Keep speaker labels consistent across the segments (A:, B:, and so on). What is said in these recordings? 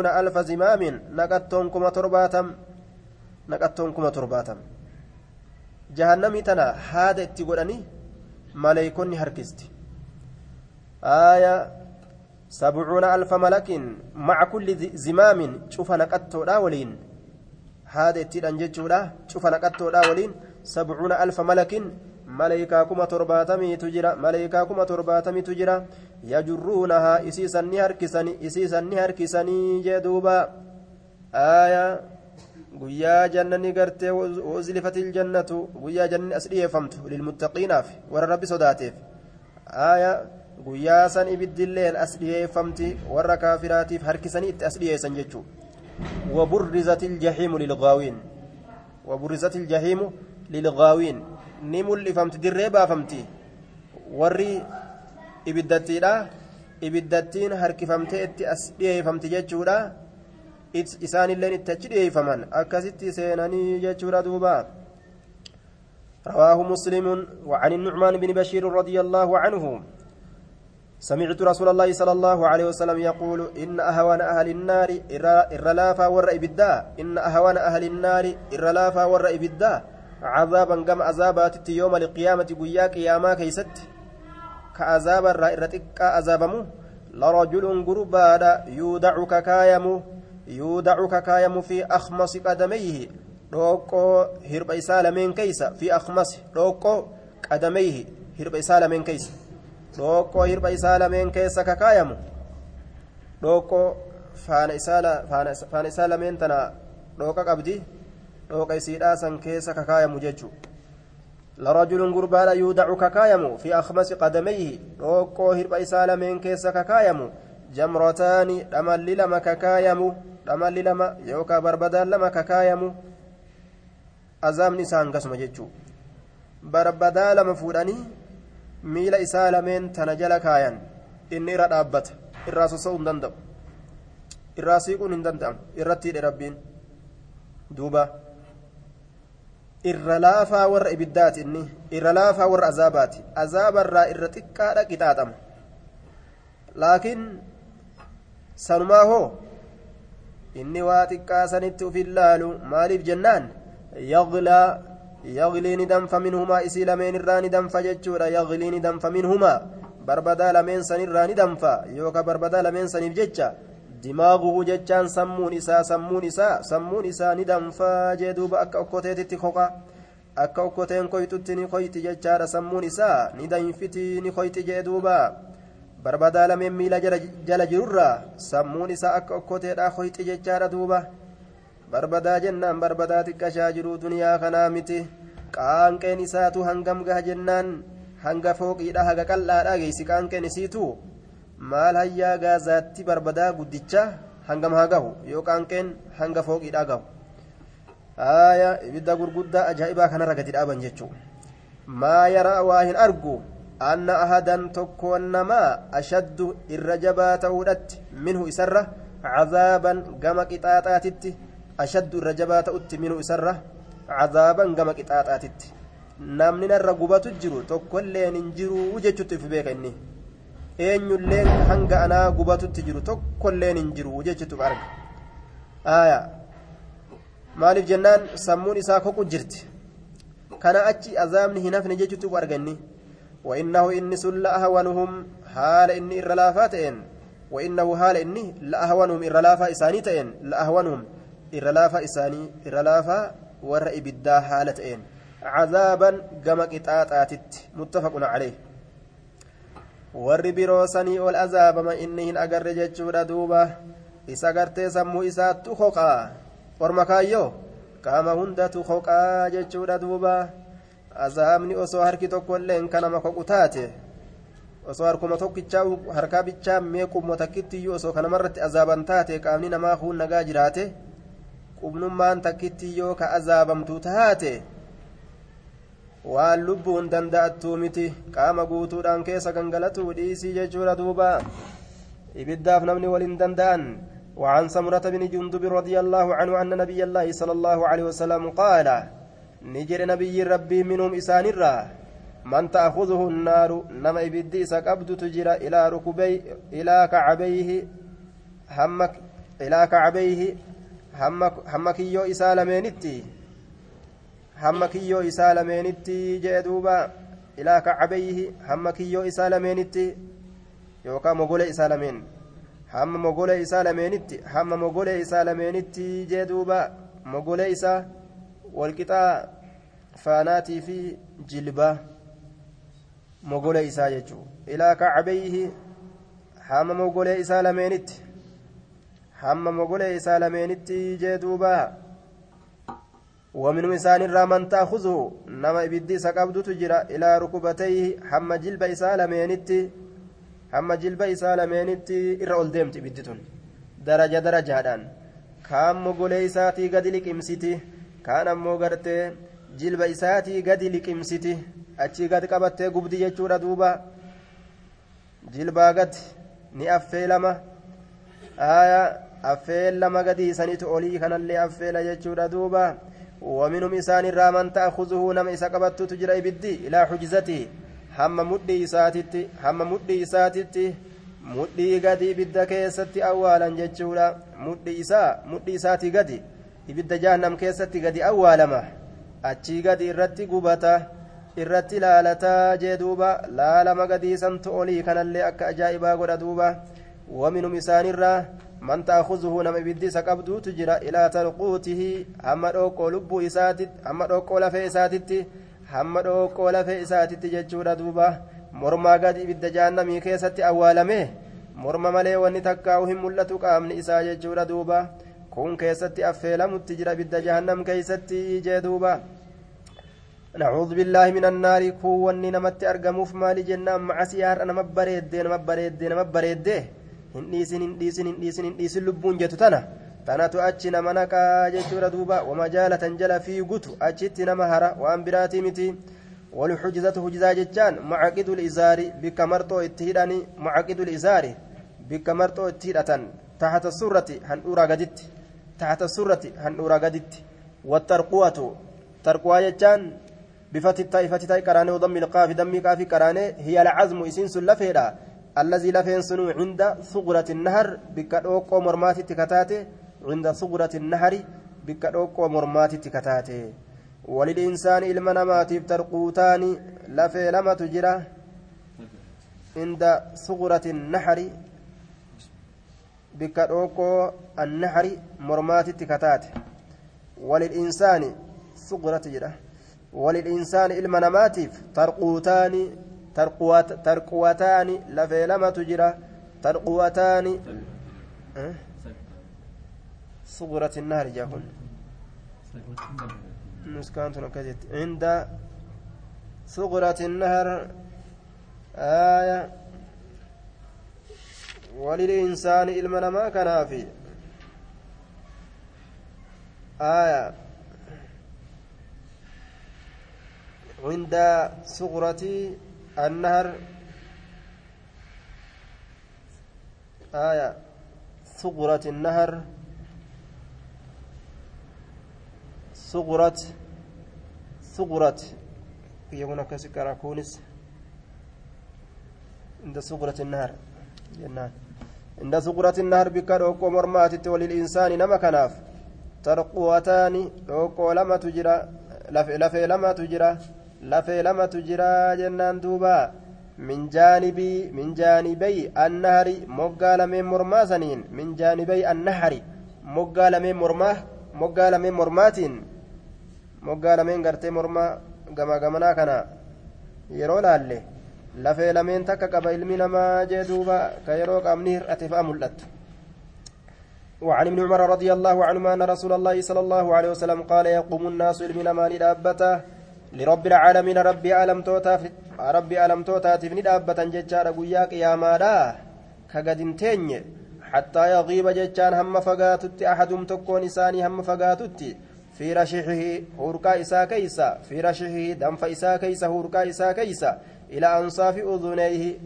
A: سبعون ألف زمام نقتون كما ترباتم. نقتون كما ترباتم. جهنمي تنا هذا اتقولني ملائكوني هركستي. آية سبعون ألف ملك مع كل زمام شوف نقتو لا ولين. هذا اتدان جتشولا شوف نقتو لا ولين. سبعون ألف ملك ملائكة كما ترباتمي تجرى ملائكة كما ترباتمي تجرى يجرونها إسيسا نهركسني إسيسا نهركسني جدوبا آية guyyaa jannani gartee wuzlifatil jannatu guyyaa jannani as dhiyeeffamtu lilmuttaqiinaaf warra rabbi sodaateef aya guyyaa san ibiddilleen as dhiyeeffamti warra kaafiraatiif harkisanii itti as dhiyeessan jechuu وبرزت الجحيم للغاوين وبرزت الجحيم للغاوين نمل فمت دريبا فمتي وري ibiddatiidha ibiddattiin harkifamtee itti as dhiyeeffamti jechuudha. Isaanilleen itti achi dhiyeeffaman. Akkasitti seenanii jechuudha duuba. رواه مسلم وعن النعمان بن بشير رضي الله عنه سمعت رسول الله صلى الله عليه وسلم يقول إن أهوان أهل النار إرلافا ور إبدا إن أهوان أهل النار إرلافا ور إبدا عذابا كم عذابات يوم القيامة قيا قياما كيست كعذاب الرائرتك عذابمو لرجل قربادا يودع ككايمو يودع ككايم في أخمص قدميه روكو هرب إسالمين كيس في أخمص روكو قدميه هرب إسالمين كيس روكو هرب إسالمين كيس ككايم روكو فان إسالة فان إسالمين تنا روكا قبدي روكا إسيدا سن كيس ككايم ججو لرجل قربان يودع ككايم في أخمص قدميه روكو هرب إسالمين كيس ككايم جمرتان أمل لما ككايم dhamalli lama yookaan barbadaan lama kakaayamu azaabni isaa hangasuma jechuudha barbadaa lama fuudhanii miila isaa lameen tana jala kaayan inni irra dhaabbata irraa sosa'uu hin danda'u irraa siiquun hin danda'amu irratti hidhe rabbiin duuba irra laafaa warra ibiddaati inni irra laafaa warra azaabaati azaabarraa irra xiqqaadha qixaaxama laakiin sanumaa hoo inni waa xiqqaa sanitti uf illaalu maaliif jennaan yaglaa yaglii ni danfa minhumaa isii lameen irraa ni danfa jechuudha yaglii ni danfa minhumaa barbadaa lameen sanirraa ni danfa yookaan barbadaa lameen saniif jecha dimaaguhu jechaan sammuun isaa sammuun isaa sammuun isaa ni danfaa jee duuba akka okkoteetitti koqa akka okkoteen koytutti ni koyti jechaadha sammuun isaa ni danfiti ni koyti jee duuba barbadaa lameen miila jala jirurraa sammuun isaa akka okkoteedhaa koyti jechaadha duuba barbadaa jennaan barbadaa xiqqashaa jiruu duniyaa kanaa miti qaanqeen isaatu hangam gaha jennaan hanga fooqiidha haga qal'aadha geessi qaanqeen isiitu maal hayyaa gaazaatti barbadaa guddicha hangam haa gahu? Yoo qaanqeen hanga fooqiidha gahu? Haaya ibidda gurguddaa ajaa'ibaa kanarra gadi dhaaban jechuudha maa yaraa waa hin argu anna ahadan tokkoon namaa ashaddu irra jabaa ta'uudhatti minhu isarra cazaaban gama qixaaxaatitti ashaddu irra jabaa ta'utti minhu isarra cazaaban gama qixaaxaatitti. Namni narra gubatu jiru tokkolleen hin jiru jechuutti if beeka inni eenyulleen hanga anaa gubatutti jiru tokkolleen hin jiru jechuutti arga aya maaliif jennaan sammuun isaa koqu jirti kana achi azaabni hin hafne jechuutti arga inni وإنه إني سل أهونهم حال إني إرلافاتين وإنه حال إني لأهونهم إرلافا إساني تين لأهونهم إرلافا إساني إرلافا ورئ بالدا حالتين عذابا كما قطاطاتت متفق عليه warri biroo sanii ol azaabama inni hin agarre jechuudha duuba isa gartee sammuu isaattu hoqaa orma kaayyoo qaama hundatu hoqaa jechuudha duuba azaabni osoo harki tokkolleen kanama koqu taate osoo harkuma tokkichaa harkaa bichaa meeqummo takkittiyyuu osoo kanamarratti azaaban taate qaamni namaa huun nagaa jiraate qubnummaan takkittiyyoo ka azaabamtu taate waan lubbuun danda'attuu miti qaama guutuudhaan keessa gangalatuu dhiisii jechuudha duuba ibiddaaf namni waliin danda'an وعن سمرة بن جندب رضي الله عنه أن نبي الله صلى الله عليه وسلم قال نجر نبي ربي منهم إسان الرا من تأخذه النار نما إبدي سكبد تجرى إلى ركبي إلى كعبيه همك ilaa kacbayhi hamma kiyyoo isaa lameenitti hamma kiyyoo isaa lameenitti jee duuba ilaa kacbayhi hamma kiyyoo isaa lameenitti yookaan mogolee isaa lameen hamma mogolee isaa lameenitti hamma mogolee isaa lameenitti jee duuba mogolee isaa walqixaa faanaatii fi jilbaa mogolee isaa jechuun ilaa kacbayhi hamma mogolee isaa lameenitti hamma mogolee isaa lameenitti jee duuba ومنهم إسان الرامن تأخذه نما إبدي سقبدت جرا إلى ركبتيه هم جلب إسالمينتي هم جلب إسالمينتي إرى أولدمت إبدتون درجة درجة كام مقولي إساتي قد لكمسيتي كان أمو قرتي جلب إساتي قد لكمسيتي أتشي قد قبتي قبدي يجور دوبا جلبا قد ni affeelama aya affeellama gadii sanitu olii kanallee affeela jechuudha duuba ومنهم إسان الرامن تأخذه نم إسا قبطت تجرى إبدي إلى حجزته هم مدي إساتتي هم مدي إساتتي مدي قدي إبدا كيستي أولا جتشولا. مدي إسا مدي إساتي قدي. إبدا جهنم كيستي قدي أولا ما. أتشي قدي إرتي قبتا irratti laalataa jee duuba laalama gadiisantu olii kanallee akka ajaa'ibaa godha duuba waminum isaanirraa man ta'akuzuhu nama ibiddisa qabduutu jira ilaa talquutihi hamma dhooqqoo lubbuu isaatitti hamma dhooqqoo lafee isaatitti hamma dhooqqoo lafee isaatitti jechuudha duuba mormaa gadi ibidda jaannamii keessatti awwaalame morma malee wanni takkaa'u hin mul'atu qaamni isaa jechuudha duuba kun keessatti affeelamutti jira ibidda jahannam keeysatti jee duuba نعوذ بالله من النار كوني نمت أرجموف مالي جنة مع سيار أنا مبريد أنا مبريد أنا مبريد هنديسن هنديسن هنديسن هنديسن لبون جتو تنا تنا تؤتش نمنك جتورا دوبا ومجالة تنجل في قتو أجت نمهرة وأن براتي متي والحجزة حجزة جتان معقد الإزار بك مرتو اتهداني معقد الإزار بك مرتو اتهدتان تحت السرة هنورا قدت تحت السرة هنورا قدت والترقوة ترقوة جتان بفتح الطائفة تاي كراني وضم القاف دم قاف كراني هي العزم إسين سلفيدا الذي لفين سنو عند ثغرة النهر بكدوكو مرماتي تكتاتي عند ثغرة النهر بكدوكو مرماتي تكتاتي وللإنسان إلما نماتيف ترقوتان لفي لما تجرى. عند ثغرة النهر بكدوكو النهر مرماتي تكتاتي وللإنسان ثغرة جرى وللإنسان إلما نماتيف ترقوتان ترقوتان لفي لما تجرى أه؟ صغرة النهر جاهن نسكانت نكدت عند صغرة النهر آية وللإنسان إلما نما كان في آية عند صغرة النهر. آية. صغرة النهر. صغرة صغرة يكون كسكر كونس. عند صغرة النهر. جنان. عند صغرة النهر بكر ومرمات وللإنسان نما كناف. ترقوتان وقو لما تجرى. لفي لما تجرى. Lafee lamatu jira jennaan duuba min jaanibii min jaanibai annahari moggaa lameen mormaa saniin min jaanibai annahari moggaa lameen mormaa moggaa lameen mormaatiin moggaa lameen gartee mormaa gama gamanaa kana yeroo laalle lafee lameen takka qaba ilmi namaa jee duuba ka yeroo qaamni hir'ate fa'a mul'attu وعن ابن عمر رضي الله عنهما أن رسول الله صلى الله عليه وسلم قال يقوم الناس علمنا ما لدابته لرب العالمين ربي ألم توتا ربي ألم توتا تفني دابة ججارة قويا قياما كقد تني حتى يغيب ججان هم فقاتت أحدهم تكون إساني هم فقاتت في رشحه هوركا إسا كيسا في رشحه دنف إسا كيسا هوركا إسا كيسا إلى أنصاف أذنيه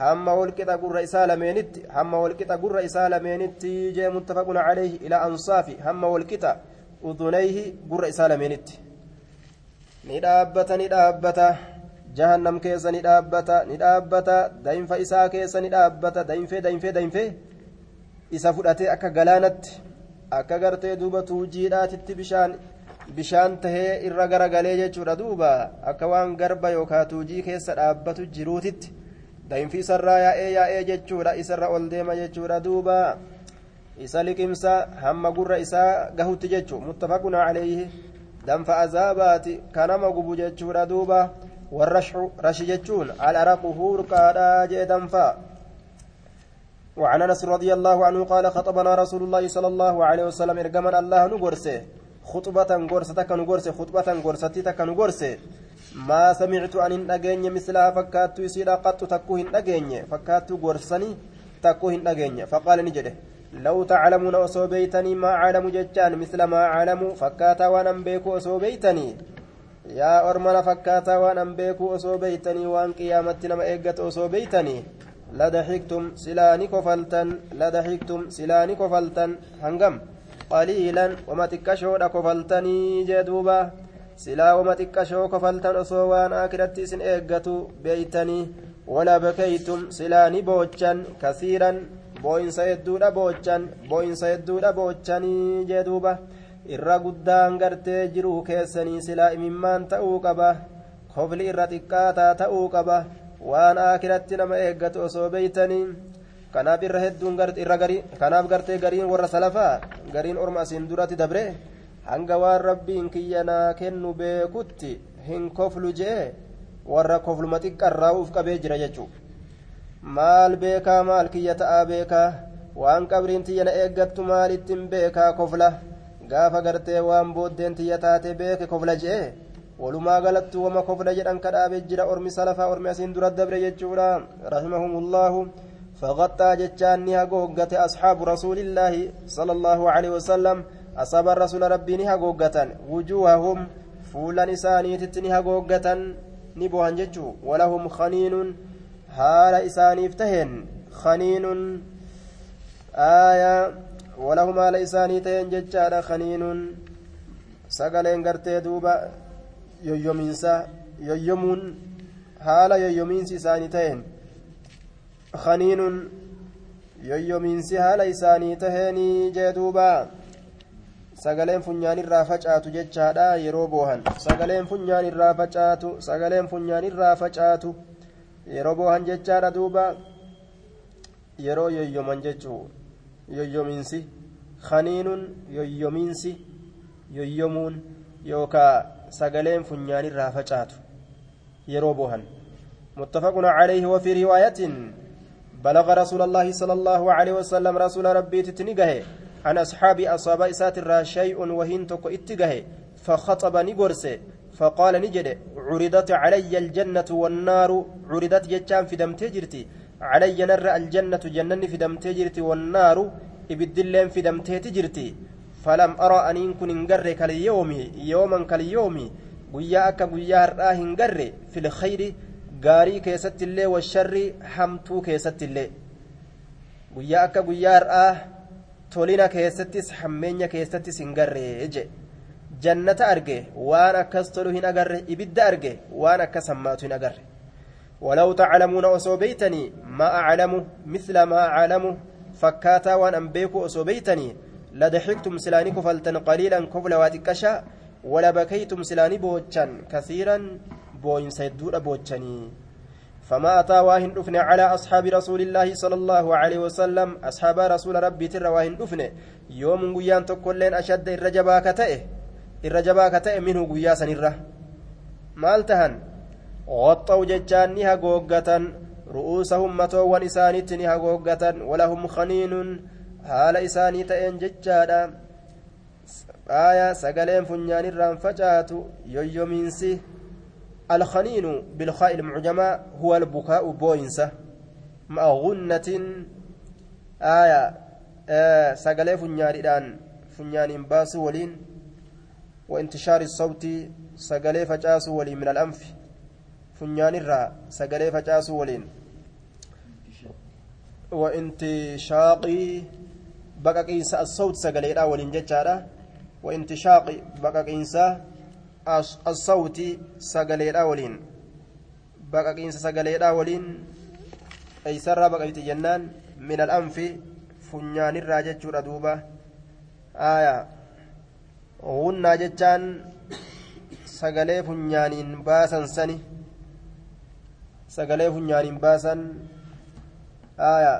A: هم والكتا قر إسا لمينت هم والكتا قر إسا لمينت جاء متفق عليه إلى أنصاف هم والكتا أذنيه قر إسا لمينت. Ni dhaabbata ni dhaabbata. Jahannam keessa ni dhaabbata ni dhaabbata. Daynfa isaa keessa ni dhaabbata. Daynfee daynfee daynfee isa fudhatee akka galaanatti akka gartee duuba tuujiidhaatitti bishaan bishaan tahee irra garagalee jechuudha duuba. Akka waan garba yookaan tuujii keessa dhaabbatu jiruutitti. Daa'imfi isarraa yaa'ee yaa'ee jechuudha. Isarra ol deema jechuudha duuba. Isa liqimsa hamma gurra isaa gahutti jechuun muttafaqun caleeyhi danfa azaabaati kanama gubu jechuudha duuba. Warrashu rashi jechuun alaraqu huurqaadhaa jee danfa. وعن انس رضي الله عنه قال خطبنا رسول الله صلى الله عليه وسلم ارجمن الله نغرسه خطبة غرسة كان غرسه خطبة غرستي كان غرسه ما سمعت أن نجين مثلها فكاتو يسير قط تكوهن نجين فكاتو غرسني تكوهن نجين فقال نجده لو تعلمون أصوبيتني ما أعلم ججان مثل ما أعلم فكاتا وأنا بيكو أصوبيتني يا أرمنا فكاتا وأنا بيكو أصوبيتني وأن قيامتنا ما إيقت أصوبيتني لضحكتم سلاني كفلتن لضحكتم سلاني كفلتن. هنقم قليلا وما تكشود كفلتني جدوبا. سلا وما تكشو كفلتن أصوان آكرت سن إيقت بيتني. ولا بكيتم سلاني بوجا كثيرا. Boo'insa hedduudha boochan boo'insa hedduudha boochanii jee duuba. Irra guddaan gartee jiruu keessanii silaa imimmaan ta'uu qaba. Kofli irra xiqqaataa ta'uu qaba. Waan akiratti nama eeggatu osoo beeytanii kanaaf irra hedduun irra garii kanaaf gartee gariin warra salafaa? Gariin orma asiin duratti dabre hanga waan rabbiin kiyyanaa kennu beekutti hin koflu jee? Warra kofluma xiqqarraa uf qabee jira jechuudha. Maal beekaa maal kiyya ta'aa beekaa waan qabriin tiyyana eeggattu maalittiin beekaa kofla gaafa gartee waan booddeen tiyya taate beeke kofla je'e walumaa galattu wama kofla jedhan kadhaabe jira ormi salafaa ormi asiin dura dabre jechuudha rahimahumullahu فغطى جتان هاغوغة أصحاب رسول الله صلى الله عليه وسلم أصاب الرسول ربي هاغوغة وجوههم فولا نساني تتني هاغوغة نبوهن ججو ولهم خنين haala isaaniif taheen khaniinun. Aayaa walahum haala isaanii taheen jechaadha khaniinun. Sagaleen gartee duuba yoyyomiinsa yoyyomuun haala yoyyomiinsi isaanii taheen. Khaniinun yoyyomiinsi haala isaanii taheenii jee duuba. Sagaleen funyaan irraa facaatu jechaadha yeroo boohan. Sagaleen funyaan irraa facaatu sagaleen funyaan irraa facaatu yeroo boohan jechaadha duuba yeroo yoyyoman jechuu yoyyomiinsi khaniinun yoyyomiinsi yoyyomuun yookaa sagaleen funyaanirraa facaatu yeroo boohan متفق عليه وفي رواية بلغ رسول الله صلى الله عليه وسلم رسول ربي تتنقه عن أصحاب أصاب إسات شيء وهن تكو اتقه فخطب نقرسه فقال نجد عرضت علي الجنة والنار عرضت جتان في دم تجرتي علي نر الجنة جنن في دم تجرتي والنار إبدلين في دم تجرتي فلم أرى أن يكون انقر كاليوم يوما كاليوم har'aa hin garre fil khayri gaarii keessatti illee washarri hamtuu keessatti illee guyyaa akka guyyaa har'aa tolina keessattis hammeenya keessattis hin garre je jannata arge waan akkas tolu hin agarre ibidda arge waan akkas hammaatu hin agarre. ولو تعلمون أصوبيتني ما أعلم مثل ما أعلم فكاتا وأن أنبيكو أصوبيتني لضحكتم سلاني كفلتن قليلا كفل واتكشا ولبكيتم سلاني بوجان كثيرا بوين سيدور بوجاني فما أتى واهن دفن على أصحاب رسول الله صلى الله عليه وسلم أصحاب رسول ربي تر واهن دفن يوم قيان تقولين أشد الرجبا كتئه الرجبا كتئه منه قياسا الره مالتهن غطوا ججان قوقة رؤوسهم متوان إسانيت نها قوقة ولهم خنين haala isaanii ta'een jechaadha aayaa sagaleen funyaan irraan facaatu yoyyomiinsi alkhaniinu bilkaa'i ilmucjamaa huwa albukaa'u booyinsa ma'a gunnatin aayaa sagalee funyaanidhaan funyaaniin baasuu waliin وانتشار الصوت سجلي فجاس ولي من الأنف فنيان الرا سجلي فجاس ولين وانتشاقي baqaqiinsa assawt sagaleedha waliin jechaadha waintishaaqi baqaqiinsa assawti sagaleedha waliin baqaqiinsa sagaleedha waliin eeysarraa baqaqti jennaan min al'anfi funyaanirraa jechuudha duuba aayaa gunnaa jechaan sagalee funyaaniin baasan sani. Sagalee funyaaniin baasan aayaa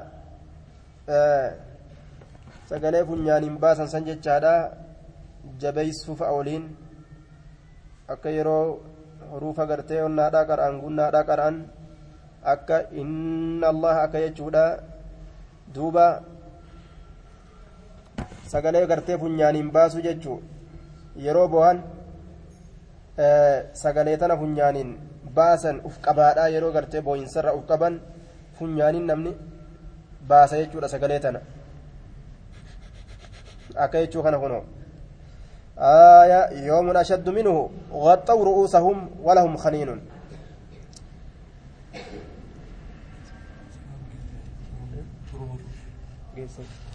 A: sagalee funyaaniin baasan san jechaadha. Jabeessuuf waliin akka yeroo huruufa gartee onnaadhaa qara'an gunnaadhaa qara'an akka inna allah akka jechuudha. Duuba sagalee gartee funyaaniin baasu jechuu yeroo bo'an sagalee tana funyaaniin baasan uf qabaadhaa yeroo gartee boo'insarra uf qaban funyaaniin namni baasa jechuudha sagalee tana akka jechuu kana kunoo آية يوم أشد منه غطوا رؤوسهم ولهم خنين
B: Geessan.